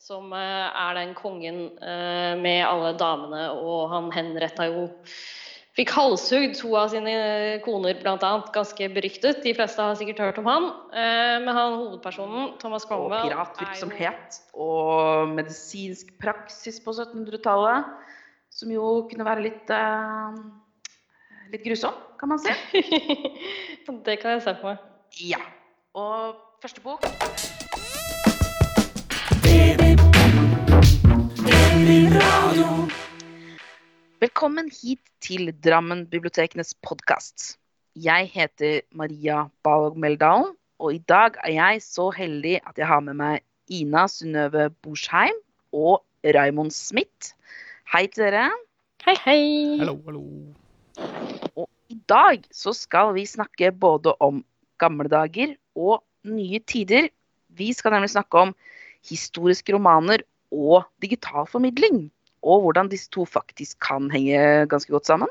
som eh, er den kongen eh, med alle damene, og han henretta jo Fikk halshugd to av sine koner, bl.a. Ganske beryktet. De fleste har sikkert hørt om han. Eh, men han hovedpersonen, Thomas Cromwell Og piratvirksomhet og medisinsk praksis på 1700-tallet. Som jo kunne være litt, litt grusom, kan man si. det kan jeg se på meg. Ja. Og første bok Velkommen hit til Drammen bibliotekenes podkast. Jeg heter Maria Balog Meldalen, og i dag er jeg så heldig at jeg har med meg Ina Synnøve Borsheim og Raymond Smith. Hei til dere. Hei, hei. Hallo, hallo. Og i dag så skal vi snakke både om gamle dager og nye tider. Vi skal nemlig snakke om historiske romaner og digital formidling. Og hvordan disse to faktisk kan henge ganske godt sammen.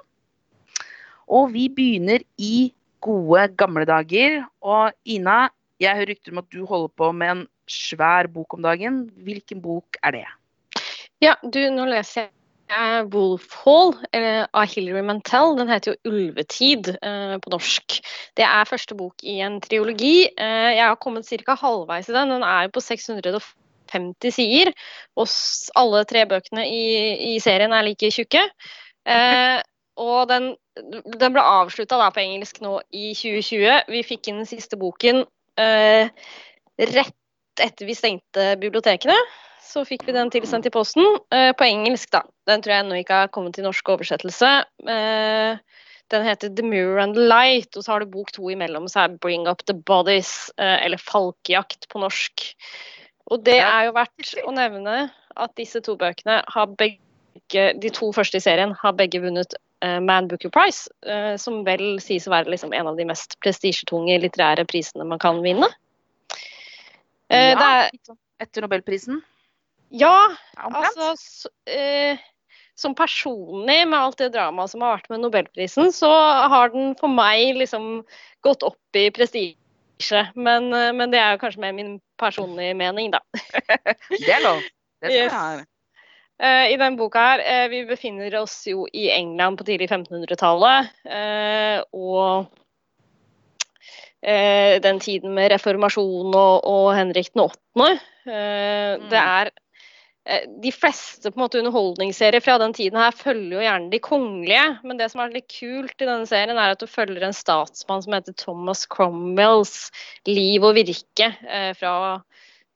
Og vi begynner i gode, gamle dager. Og Ina, jeg hører rykter om at du holder på med en svær bok om dagen. Hvilken bok er det? Ja, du, nå leser jeg Wolf Hall av Hilary Mantel. Den heter jo 'Ulvetid' eh, på norsk. Det er første bok i en triologi. Eh, jeg har kommet ca. halvveis i den. Den er jo på 650 50 sider. Og alle tre bøkene i, i serien er like tjukke. Eh, og den, den ble avslutta på engelsk nå i 2020. Vi fikk inn den siste boken eh, rett etter vi stengte bibliotekene. Så fikk vi den tilsendt i posten. Eh, på engelsk, da. Den tror jeg ennå ikke har kommet til norsk oversettelse. Eh, den heter The Mirror and the Light, og så har du bok to imellom, så er Bring Up The Bodies, eh, eller Falkejakt på norsk. Og det er jo verdt å nevne at disse to bøkene har begge, de to første i serien har begge vunnet uh, Man Booker Prize, uh, som vel sies å være liksom en av de mest prestisjetunge litterære prisene man kan vinne. Uh, ja, er, etter nobelprisen? Ja, altså Som personlig, med alt det dramaet som har vært med nobelprisen, så har den for meg liksom gått opp i prestisje men, men, det er jo kanskje mer min personlige mening, da. det er lov. Det skal yes. jeg Uh, I denne boka her, uh, Vi befinner oss jo i England på tidlig 1500-tallet. Uh, og den tiden med reformasjon og, og Henrik den 8. Mm. Det er Eh, de fleste på en måte underholdningsserier fra den tiden her følger jo gjerne de kongelige. Men det som er litt kult i denne serien, er at du følger en statsmann som heter Thomas Cromwells liv og virke. Eh, fra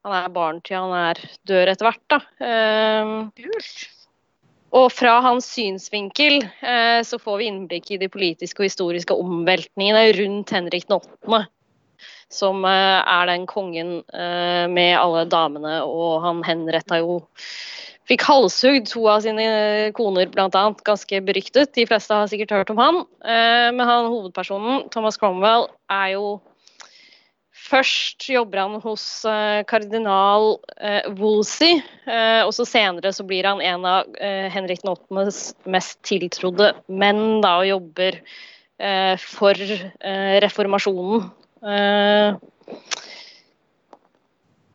han er barn til han er dør etter hvert. da. Eh. Og fra hans synsvinkel eh, så får vi innblikk i de politiske og historiske omveltningene rundt Henrik 8 som eh, er den kongen eh, med alle damene, og han henretta jo Fikk halshugd to av sine koner, bl.a. Ganske beryktet. De fleste har sikkert hørt om han. Eh, men han hovedpersonen, Thomas Cromwell, er jo Først jobber han hos kardinal Wolsey, og så senere så blir han en av Henrik 8.s mest tiltrodde menn da, og jobber for reformasjonen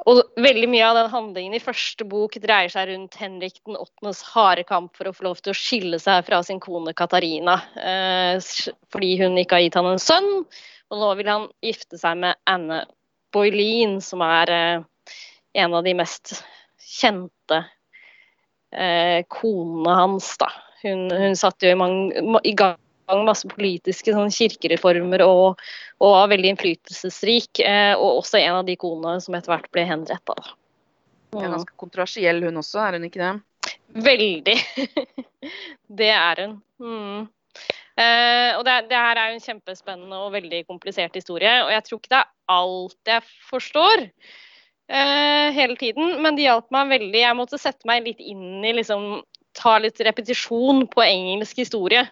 og veldig mye av den handlingen i første bok dreier seg rundt Henrik den 8.s harde kamp for å få lov til å skille seg fra sin kone Katarina. Uh, fordi hun ikke har gitt han en sønn, og nå vil han gifte seg med Anne Boylene, som er uh, en av de mest kjente konene hans. Da. Hun, hun satt jo i, mange, i gang masse politiske sånn, kirkereformer og, og, var veldig innflytelsesrik. Eh, og også en av de konene som etter hvert ble henretta. Mm. Er ganske kontroversiell hun også, er hun ikke det? Veldig. det er hun. Mm. Eh, og det, det, her er jo en kjempespennende og veldig komplisert historie. Og jeg tror ikke det er alt jeg forstår eh, hele tiden, men det hjalp meg veldig. Jeg måtte sette meg litt inn i liksom ta litt repetisjon på engelsk historie.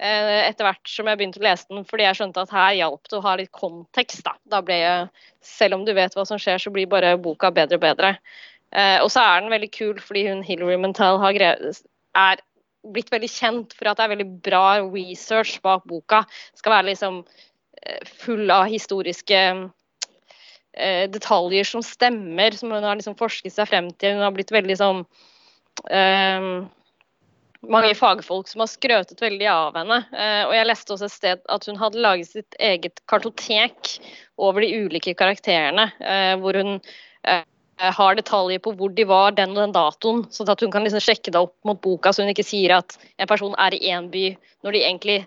Eh, etter hvert som jeg begynte å lese den, fordi jeg skjønte at her hjalp det å ha litt kontekst. Da. da ble jeg, selv om du vet hva som skjer, så blir bare boka bedre og bedre. Eh, og så er den veldig kul fordi hun Hilary Mantel har er blitt veldig kjent for at det er veldig bra research bak boka. Skal være liksom eh, full av historiske detaljer som stemmer, som hun har liksom forsket seg frem til. Hun har blitt veldig sånn eh, mange fagfolk som har skrøtet veldig av henne. Eh, og jeg leste også et sted at hun hadde laget sitt eget kartotek over de ulike karakterene, eh, hvor hun eh, har detaljer på hvor de var den og den datoen, sånn at hun kan liksom sjekke det opp mot boka, så hun ikke sier at en person er i én by, når de egentlig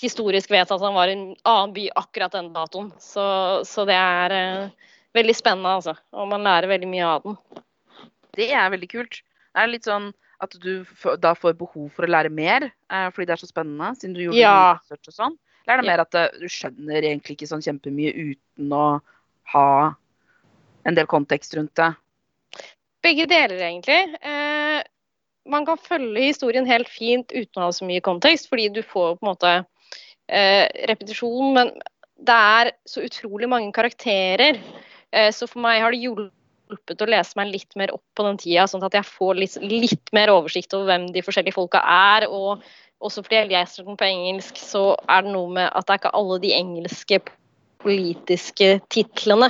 historisk vet at han var i en annen by akkurat den datoen. Så, så det er eh, veldig spennende, altså. Og man lærer veldig mye av den. Det er veldig kult. Det er litt sånn at du da får behov for å lære mer eh, fordi det er så spennende, siden du gjorde Ja. research og sånn? Eller er det mer at eh, du skjønner egentlig ikke sånn kjempemye uten å ha en del kontekst rundt det? Begge deler, egentlig. Eh, man kan følge historien helt fint uten å ha så mye kontekst, fordi du får på en måte eh, repetisjon. Men det er så utrolig mange karakterer, eh, så for meg har det hjulpet å lese meg litt mer opp på den tida, sånn at jeg får litt, litt mer oversikt over hvem de forskjellige folka er. og også fordi jeg leser den på engelsk, så er det noe med at det er ikke alle de engelske politiske titlene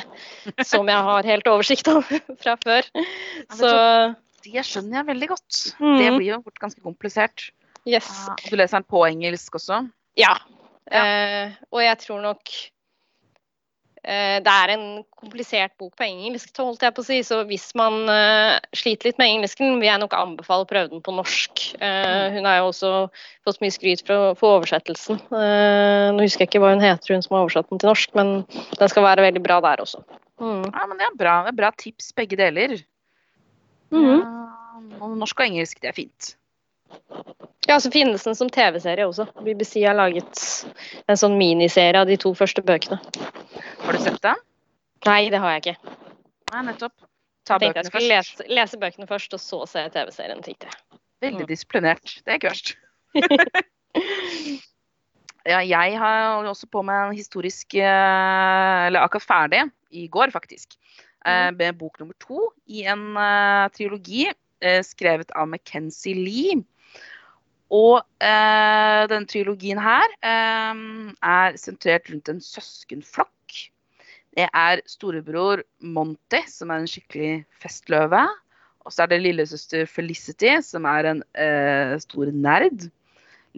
som jeg har helt oversikt over fra før. Så Det skjønner jeg veldig godt. Det blir jo fort ganske komplisert. yes. Ah, du leser den på engelsk også? Ja. Ja. Eh, og jeg tror nok det er en komplisert bok på engelsk, holdt jeg på å si. Så hvis man eh, sliter litt med engelsken, vil jeg nok anbefale å prøve den på norsk. Eh, hun har jo også fått mye skryt for, for oversettelsen. Eh, nå husker jeg ikke hva hun heter, hun som har oversatt den til norsk, men den skal være veldig bra der også. Mm. Ja, men det er bra. Det er bra tips, begge deler. Mm. Ja, norsk og engelsk, det er fint. Ja, så finnes den som TV-serie også. BBC har laget en sånn miniserie av de to første bøkene. Har du sett den? Nei, det har jeg ikke. Nei, nettopp. Ta Jeg tenkte jeg skulle lese, lese bøkene først, og så se TV-serien. tenkte jeg. Veldig disiplinert. Det er ikke verst. ja, jeg har også på meg en historisk eh, Eller akkurat ferdig, i går faktisk, eh, med bok nummer to i en trilogi eh, skrevet av Mackenzie Lee. Og eh, denne trilogien her eh, er sentrert rundt en søskenflokk. Det er storebror Monty, som er en skikkelig festløve. Og så er det lillesøster Felicity, som er en eh, stor nerd.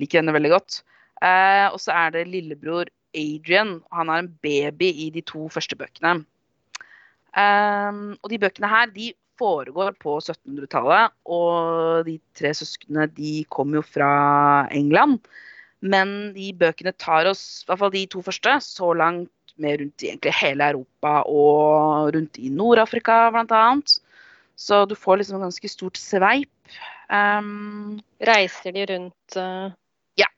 Liker henne veldig godt. Eh, og så er det lillebror Adrian. Han er en baby i de to første bøkene. Eh, og de bøkene her de foregår på 1700-tallet. Og de tre søsknene de kommer jo fra England. Men de bøkene tar oss, i hvert fall de to første, så langt med rundt i egentlig hele Europa og rundt i Nord-Afrika bl.a. Så du får liksom en ganske stort sveip. Um, Reiser de rundt uh... Ja.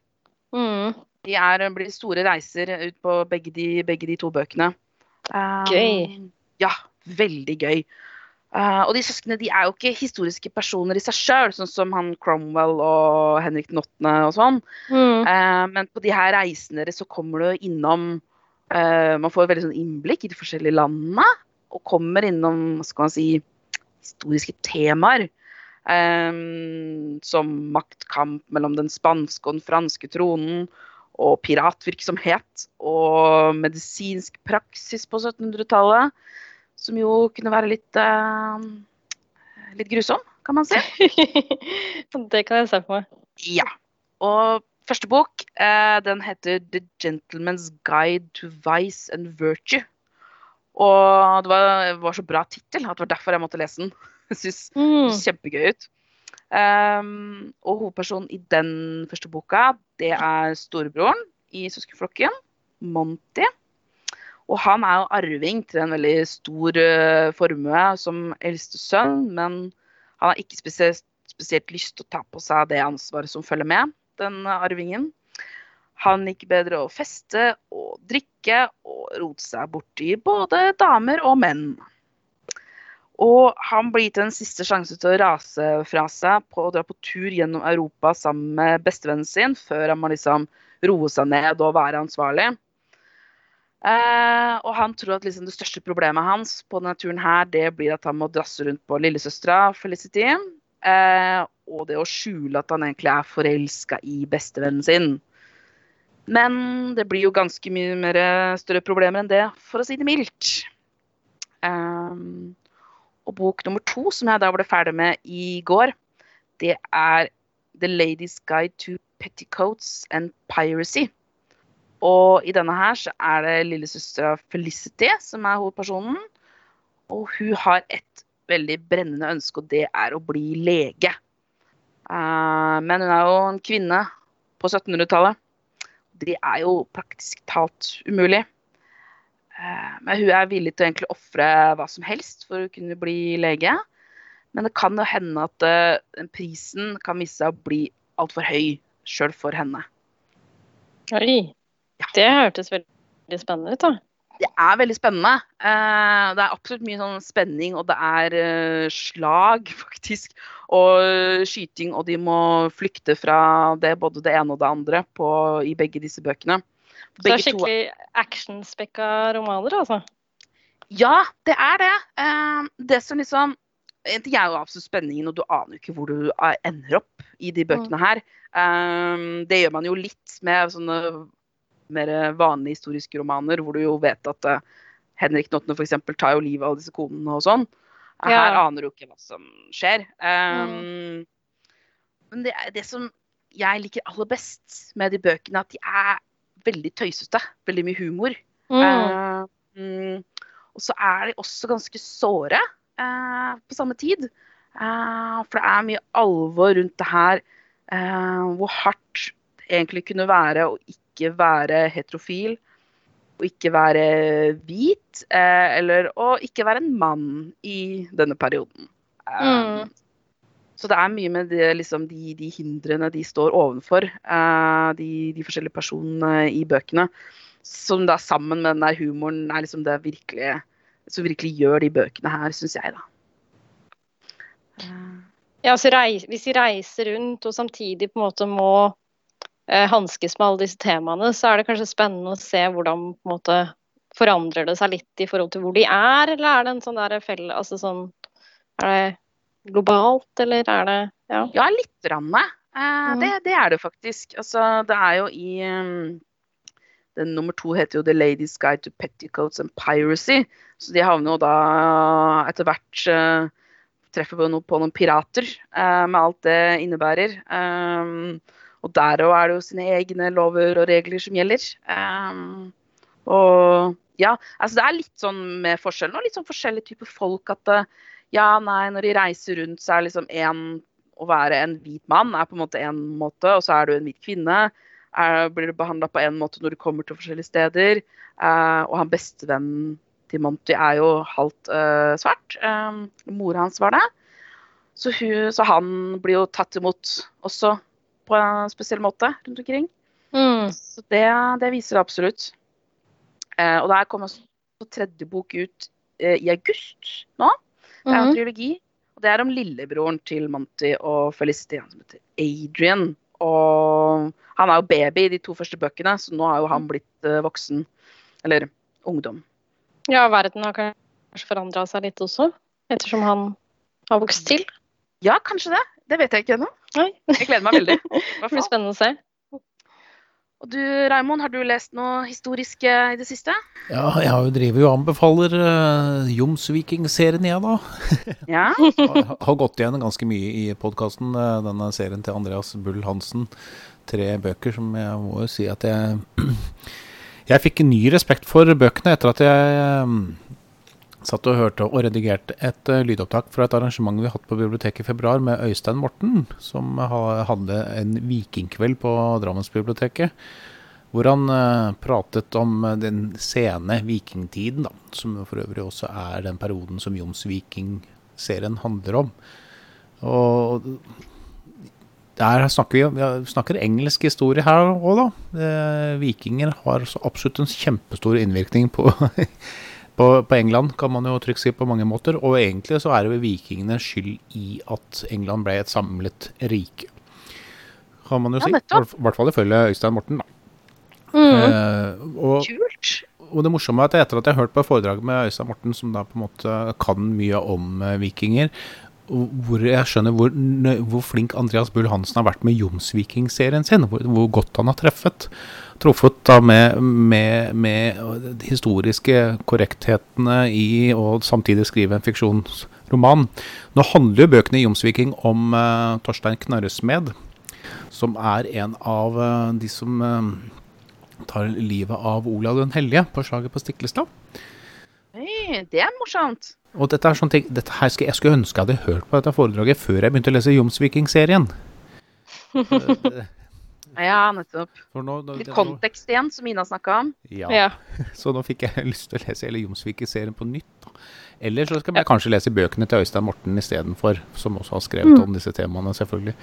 Mm. de er, blir store reiser ut på begge de, begge de to bøkene. Um, Gøy. Ja, veldig gøy. Uh, og de søsknene de er jo ikke historiske personer i seg sjøl, sånn som han Cromwell og Henrik den 8. og sånn. Mm. Uh, men på de her reisene deres så kommer du innom uh, Man får veldig sånn innblikk i de forskjellige landene. Og kommer innom hva skal man si, historiske temaer. som maktkamp mellom den spanske og den franske tronen. Og piratvirksomhet. Og medisinsk praksis på 1700-tallet. Som jo kunne være litt uh, litt grusom, kan man si. det kan jeg se for meg. Ja. Og første bok, uh, den heter The Gentleman's Guide to Vice and Virtue. Og det var, var så bra tittel at det var derfor jeg måtte lese den. Jeg synes det Mm. kjempegøy ut. Um, og hovedpersonen i den første boka, det er storebroren i søskenflokken, Monty. Og han er jo arving til en veldig stor eh, formue som eldste sønn, men han har ikke spesielt, spesielt lyst til å ta på seg det ansvaret som følger med den arvingen. Han liker bedre å feste og drikke og rote seg borti både damer og menn. Og han blir gitt en siste sjanse til å rase fra seg på å dra på tur gjennom Europa sammen med bestevennen sin, før han må liksom roe seg ned og være ansvarlig. Eh, og han tror at liksom det største problemet hans på denne turen her, det blir at han må drasse rundt på lillesøstera Felicity. Eh, og det å skjule at han egentlig er forelska i bestevennen sin. Men det blir jo ganske mye mer større problemer enn det, for å si det mildt. Um, og bok nummer to, som jeg da ble ferdig med i går, det er The Ladies Guide to Petticoats and Piracy. Og i denne her så er det lillesøstera Felicity som er hovedpersonen. Og hun har et veldig brennende ønske, og det er å bli lege. Uh, men hun er jo en kvinne på 1700-tallet. Det er jo praktisk talt umulig. Uh, men hun er villig til å egentlig ofre hva som helst for å kunne bli lege. Men det kan jo hende at uh, prisen kan vise seg å bli altfor høy sjøl for henne. Oi. Ja. Det hørtes veldig spennende ut, da. Det er veldig spennende. Uh, det er absolutt mye sånn spenning, og det er uh, slag, faktisk. Og skyting, og de må flykte fra det, både det ene og det andre på, i begge disse bøkene. Begge Så det er skikkelig to... actionspekka romaner, altså? Ja, det er det. Det som liksom En ting er jo absolutt spenningen, og du aner jo ikke hvor du ender opp i de bøkene mm. her. Det gjør man jo litt med sånne mer vanlige historiske romaner, hvor du jo vet at uh, Henrik Nottene 8. f.eks. tar jo livet av disse konene og sånn. Ja. Her aner du ikke hva som skjer. Um, mm. Men det, det, som jeg liker aller best med de bøkene, at de er veldig tøysete. Veldig mye humor. Mm. Uh, og så er de også ganske såre uh, på samme tid. Uh, for det er mye alvor rundt det her. hvor hardt det egentlig kunne være å ikke ikke være heterofil, å ikke være hvit, eh, eller å ikke være en mann i denne perioden. Um, mm. Så det er mye med det, liksom, de, de, hindrene de står overfor, uh, de, de, forskjellige personene i bøkene. Som da sammen med den der humoren er liksom det virkelige, som virkelig gjør de bøkene her, syns jeg, da. Ja, altså reis, hvis de reiser rundt og samtidig på en måte må eh, hanskes med alle disse temaene, så er det kanskje spennende å se hvordan på en måte forandrer det seg litt i forhold til hvor de er, eller er det en sånn der felle Altså sånn Er det globalt, eller er det Ja, ja litt rann. Eh, mm. det, det, er det faktisk. Altså, det er jo i um, den nummer to heter jo The Ladies Guide to Petticoats and Piracy. Så de havner jo da etter hvert uh, treffer på, noe, på noen pirater, uh, med alt det innebærer. Um, og der òg er det jo sine egne lover og regler som gjelder. Um, og ja, altså det er litt sånn med forskjellen og litt sånn forskjellige typer folk at eh, ja, nei, når de reiser rundt, så er liksom én å være en hvit mann er på en måte én måte, og så er du en hvit kvinne. Er, blir du behandla på én måte når du kommer til forskjellige steder. Uh, og han bestevennen til Monty er jo halvt uh, svart. Um, Mora hans var det. Så, hun, så han blir jo tatt imot også på en spesiell måte rundt omkring. Mm. Så det, det, viser det absolutt. Eh, og der kommer tredje bok ut eh, i august nå. Det er en mm. trilogi. Og det er om lillebroren til Monty og Felicity, han som heter Adrian. Og han er jo baby i de to første bøkene, så nå har jo han blitt eh, voksen. Eller ungdom. Ja, verden har kanskje forandra seg litt også, ettersom han har vokst til? Ja, kanskje det. Det vet jeg ikke ennå. Jeg gleder meg veldig. Det blir spennende å se. Og du Raimond, har du lest noe historisk i det siste? Ja, jeg driver jo og anbefaler uh, Jomsviking-serien, jeg da. Ja. har, har gått igjen ganske mye i podkasten, uh, denne serien til Andreas Bull Hansen. Tre bøker som jeg må jo si at jeg Jeg fikk ny respekt for bøkene etter at jeg um, satt og hørte og redigerte et uh, lydopptak fra et arrangement vi har hatt på biblioteket i februar med Øystein Morten, som ha, hadde en vikingkveld på Drammensbiblioteket. Hvor han uh, pratet om uh, den sene vikingtiden, da, som for øvrig også er den perioden som Jomsviking-serien handler om. Og der snakker vi, vi snakker engelsk historie her òg, da. vikinger har absolutt en kjempestor innvirkning på på, på, England, kan man jo trygt si på mange måter. Og egentlig så er det vikingene skyld i at England ble et samlet rike. Kan man jo ja, si. I hvert fall ifølge Øystein Morten, da. Mm. Eh, og, Kult. Og det morsomme er at etter at jeg har hørt på foredraget med Øystein Morten, som da på en måte kan mye om uh, vikinger, hvor jeg skjønner hvor, hvor, flink Andreas Bull Hansen har vært med Jomsviking-serien sin. Hvor, hvor, godt han har treffet. Truffet da med, med, med, de historiske korrekthetene i å samtidig skrive en fiksjonsroman. Nå handler jo bøkene i Jomsviking om uh, Torstein Knarresmed, som er en av uh, de som uh, tar livet av Olav den hellige på slaget på Stiklestad. Hey, det er morsomt. Og dette er sånne ting, dette her skal, Jeg skulle ønske jeg hadde hørt på dette foredraget før jeg begynte å lese Jomsviking-serien. ja, nettopp. Nå, nå, Litt kontekst igjen, som Ina snakka om. Ja. ja. Så nå fikk jeg lyst til å lese hele Jomsviking-serien på nytt. Da. Eller så skal jeg kanskje lese bøkene til Øystein Morten istedenfor, som også har skrevet mm. om disse temaene, selvfølgelig.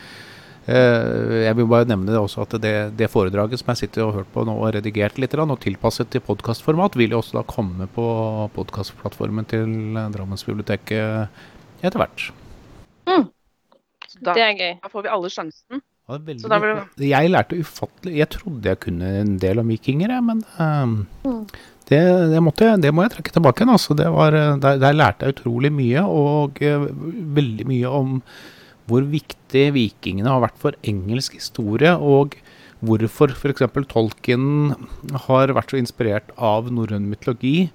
Eh, jeg vil bare nevne det også at det, det foredraget som jeg sitter og hørt på nå og redigert litt, og tilpasset til podkastformat, vil jo også da komme på podkastplattformen til Drammensbiblioteket etter hvert. Mm. Da, det er gøy. Da får vi alle sjansen. Ja, veldig, jeg lærte ufattelig Jeg trodde jeg kunne en del om vikinger, jeg, men um, mm. det, det, måtte, det, må jeg trekke tilbake igjen. Altså. Der, der, lærte jeg utrolig mye, og uh, veldig mye om hvor viktig vikingene har vært for engelsk historie, og hvorfor f.eks. Tolkien har vært så inspirert av norrøn mytologi.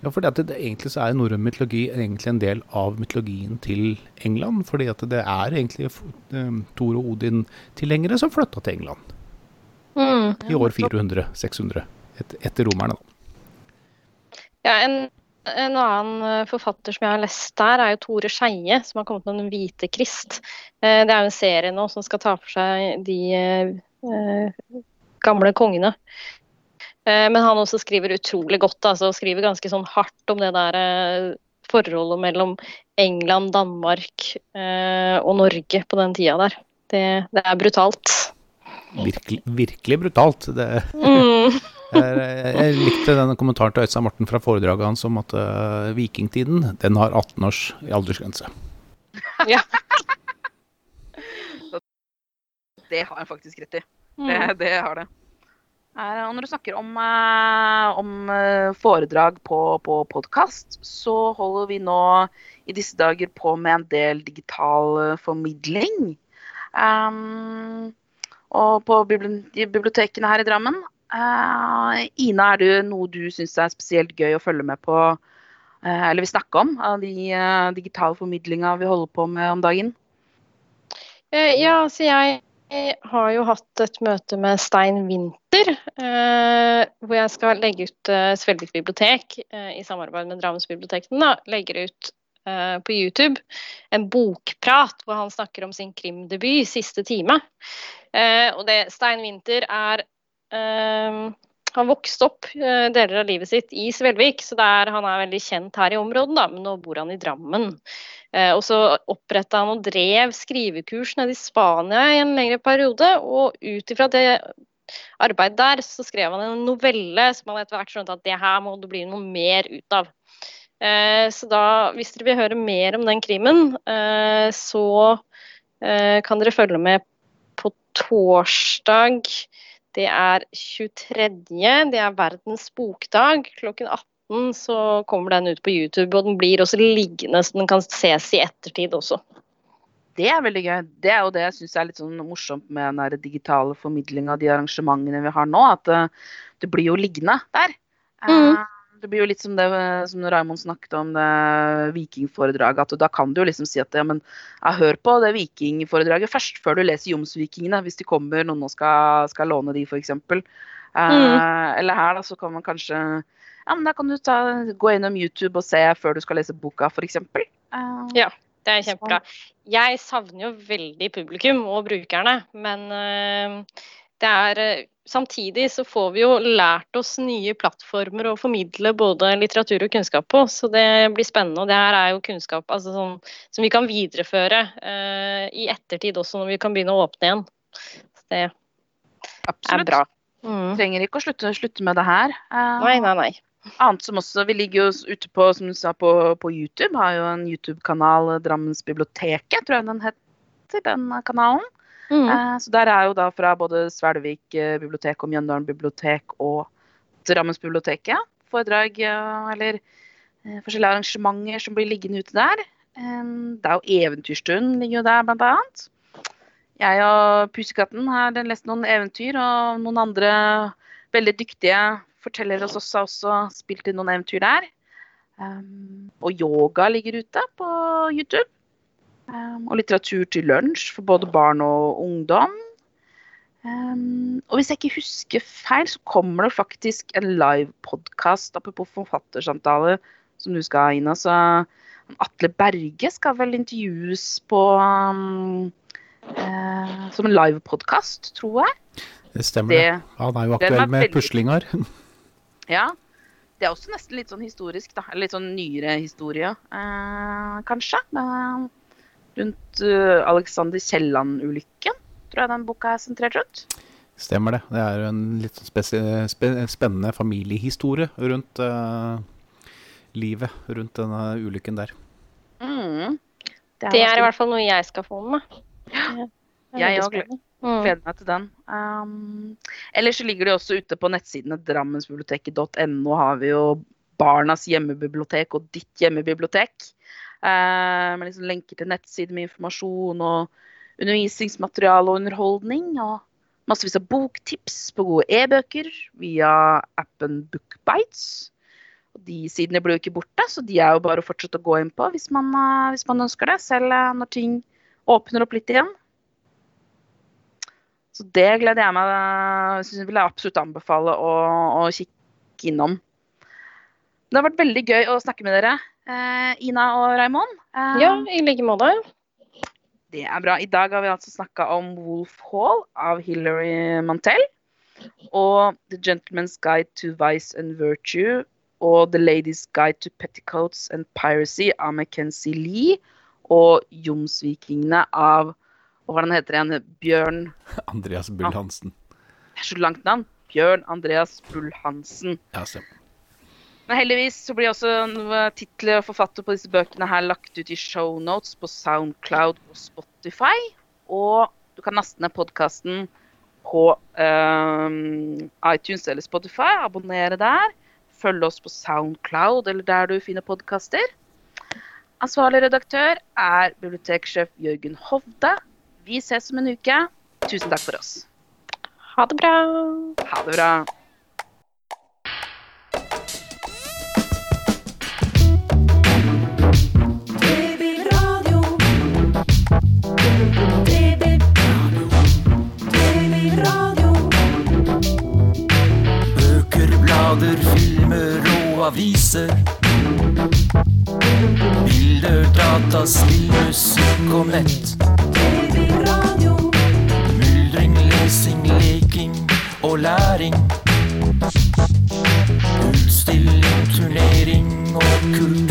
Ja, fordi at det, egentlig så er norrøn mytologi egentlig en del av mytologien til England. Fordi at det er egentlig um, Thor og Odin-tilhengere som flytta til England. Mm, I år 400-600, et, etter romerne, da. Ja, en en annen eh, forfatter som jeg har lest der, er jo Tore Skeie, som har kommet med Den hvite krist. Eh, det er jo en serie nå som skal ta for seg de eh, gamle kongene. Men han også skriver utrolig godt, altså skriver ganske sånn hardt om det der forholdet mellom England, Danmark og Norge på den tida der. Det, det er brutalt. Virkelig, virkelig brutalt. Det, mm. Jeg, jeg likte denne kommentaren til Øystein Morten fra foredraget hans om at uh, vikingtiden den har 18 års aldersgrense. Ja. det har han faktisk rett i. Det, mm. det har det. Og når du snakker om, uh, om foredrag på, på podkast, så holder vi nå i disse dager på med en del digital formidling. Um, og på bibliotekene her i Drammen Ina, er det noe du syns er spesielt gøy å følge med på, uh, eller vil snakke om, av de uh, digitale formidlinga vi holder på med om dagen? ja, så jeg har jo hatt et møte med Stein Winther, hvor jeg skal legge ut uh, Svelvik bibliotek i samarbeid med Drammensbibliotekene. Legger ut på YouTube en bokprat hvor han snakker om sin krimdebut siste time. og det, Stein Winther er han vokste opp uh, deler av livet sitt i Svelvik, så der, han er veldig kjent her i området, da, men nå bor han i Drammen. Uh, og så oppretta han og drev skrivekurs nede i Spania i en lengre periode, og ut ifra det arbeidet der, så skrev han en novelle som han etter hvert skjønte at det her må det bli noe mer ut av. Uh, så da, hvis dere vil høre mer om den krimen, så kan dere følge med på torsdag det er 23. Det er verdens bokdag. Klokken 18 så kommer den ut på YouTube, og den blir også liggende så den kan ses i ettertid også. Det er veldig gøy. Det er jo det jeg syns er litt sånn morsomt med den digitale formidlinga av de arrangementene vi har nå. At uh, det blir jo liggende der. Mm. Det blir jo litt som det som Raymond snakket om det vikingforedraget. at Da kan du jo liksom si at ja, men jeg hør på det vikingforedraget først, før du leser Jomsvikingene. Hvis de kommer noen skal, skal låne de, f.eks. Mm. eh, mm. Eller her da, så kan man kanskje ja, men Da kan du ta, gå innom YouTube og se før du skal lese boka, f.eks. Eh, ja. Det er kjempebra. Jeg savner jo veldig publikum og brukerne, men uh, det er eh, Samtidig så får vi jo lært oss nye plattformer å formidle både litteratur og kunnskap på, så det blir spennende. Og det her er jo kunnskap altså sånn, som vi kan videreføre uh, i ettertid også, når vi kan begynne å åpne igjen. Så det Absolutt. er bra. Mm. Trenger ikke å slutte, slutte med det her. Uh, nei, nei, nei. Annet som også, Vi ligger jo ute på som du sa, på, på YouTube. Har jo en YouTube-kanal, Drammensbiblioteket, tror jeg den heter, den kanalen. Mm. Eh, så der er jo da fra både Svelvik eh, bibliotek og Mjøndalen bibliotek og Drammensbiblioteket foredrag eller eh, forskjellige arrangementer som blir liggende ute der. Det er jo Eventyrstund ligger jo der, blant annet. Jeg og Pusekatten har lest noen eventyr, og noen andre veldig dyktige fortellere hos oss har også spilt inn noen eventyr der. Um, og yoga ligger ute på YouTube. Um, og litteratur til lunsj for både barn og ungdom. Um, og hvis jeg ikke husker feil, så kommer det faktisk en livepodkast apropos forfattersamtale som du skal ha, inn. Altså, Atle Berge skal vel intervjues på um, uh, som en livepodkast, tror jeg. Det stemmer. Det, Han er jo aktuell med veldig... puslinger. ja. Det er også nesten litt sånn historisk, da. Eller litt sånn nyere historie, uh, kanskje. Uh, rundt Alexander Kielland-ulykken tror jeg den boka er sentrert rundt. Stemmer det. Det er en litt sånn spennende familiehistorie rundt uh, livet rundt denne ulykken der. Mm. Det, er, det er i hvert fall noe jeg skal få med meg. Ja. Jeg òg gleder mm. meg til den. Um, ellers så ligger de også ute på nettsidene drammensbiblioteket.no har vi jo Barnas hjemmebibliotek og ditt hjemmebibliotek. Uh, med liksom lenker til nettsider med informasjon og undervisningsmateriale og underholdning. Og massevis av boktips på gode e-bøker via appen Bookbites. Og de sidene blir jo ikke borte, så de er jo bare å fortsette å gå inn på hvis man, eh, hvis man ønsker det. Selv eh, når ting åpner opp litt igjen. Så det gleder jeg meg jeg vil jeg absolutt anbefale å, å kikke innom. Det har vært veldig gøy å snakke med dere, eh, Ina og Raymond. Eh, ja, i like måte. Det er bra. I dag har vi altså snakka om Wolf Hall av Hilary Mantel. Og The Gentleman's Guide to Vice and Virtue og The Ladies Guide to Petticoats and Piracy av Mackenzie Lee. Og Jomsvikingene av Hva hvordan heter igjen? Bjørn Andreas Bull-Hansen. Det er så langt navn. Bjørn Andreas Bull-Hansen. Ja, stemmer. Men heldigvis så blir også titler og forfatter på disse bøkene her lagt ut i shownotes på Soundcloud og Spotify. Og du kan laste ned podkasten på um, iTunes eller Spotify. Abonnere der. Følg oss på Soundcloud eller der du finner podkaster. Ansvarlig redaktør er biblioteksjef Jørgen Hovde. Vi ses om en uke. Tusen takk for oss. Ha det bra. Ha det bra. Blader, filmer og aviser. Bilder, data, spill, musikk og nett. Myldring, lesing, leking og læring. Utstilling, turnering og kultur.